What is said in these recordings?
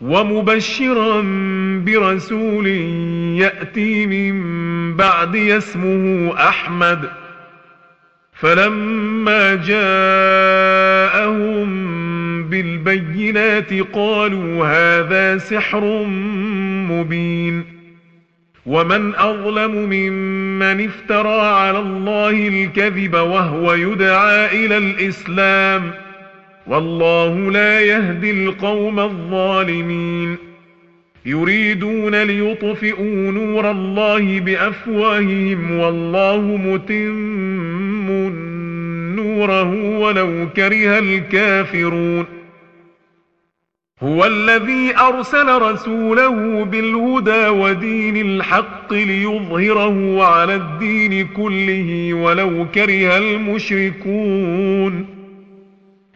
ومبشرا برسول يأتي من بعد اسمه أحمد. فلما جاءهم بالبينات قالوا هذا سحر مبين. ومن أظلم ممن افترى على الله الكذب وهو يدعى إلى الإسلام. والله لا يهدي القوم الظالمين. يريدون ليطفئوا نور الله بأفواههم والله متم نوره ولو كره الكافرون. هو الذي أرسل رسوله بالهدى ودين الحق ليظهره على الدين كله ولو كره المشركون.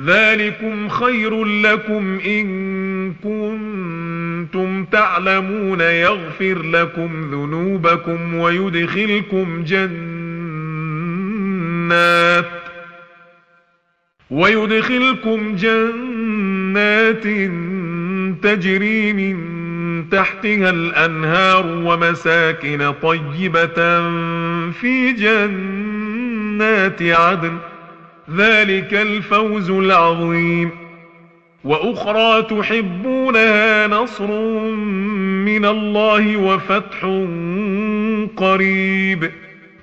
ذلكم خير لكم إن كنتم تعلمون يغفر لكم ذنوبكم ويدخلكم جنات ويدخلكم جنات تجري من تحتها الأنهار ومساكن طيبة في جنات عدن ذلك الفوز العظيم. وأخرى تحبونها نصر من الله وفتح قريب.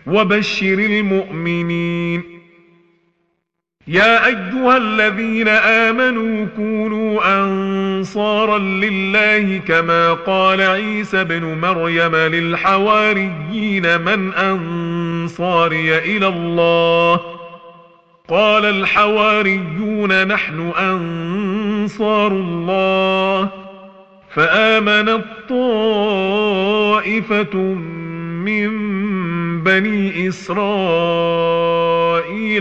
وبشر المؤمنين. يا أيها الذين آمنوا كونوا أنصارا لله كما قال عيسى ابن مريم للحواريين من أنصاري إلى الله. قال الحواريون نحن أنصار الله فآمنت طائفة من بني إسرائيل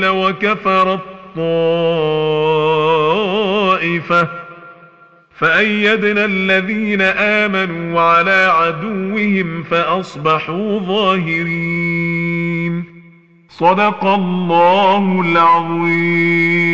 وكفرت طائفة فأيدنا الذين آمنوا على عدوهم فأصبحوا ظاهرين صدق الله العظيم.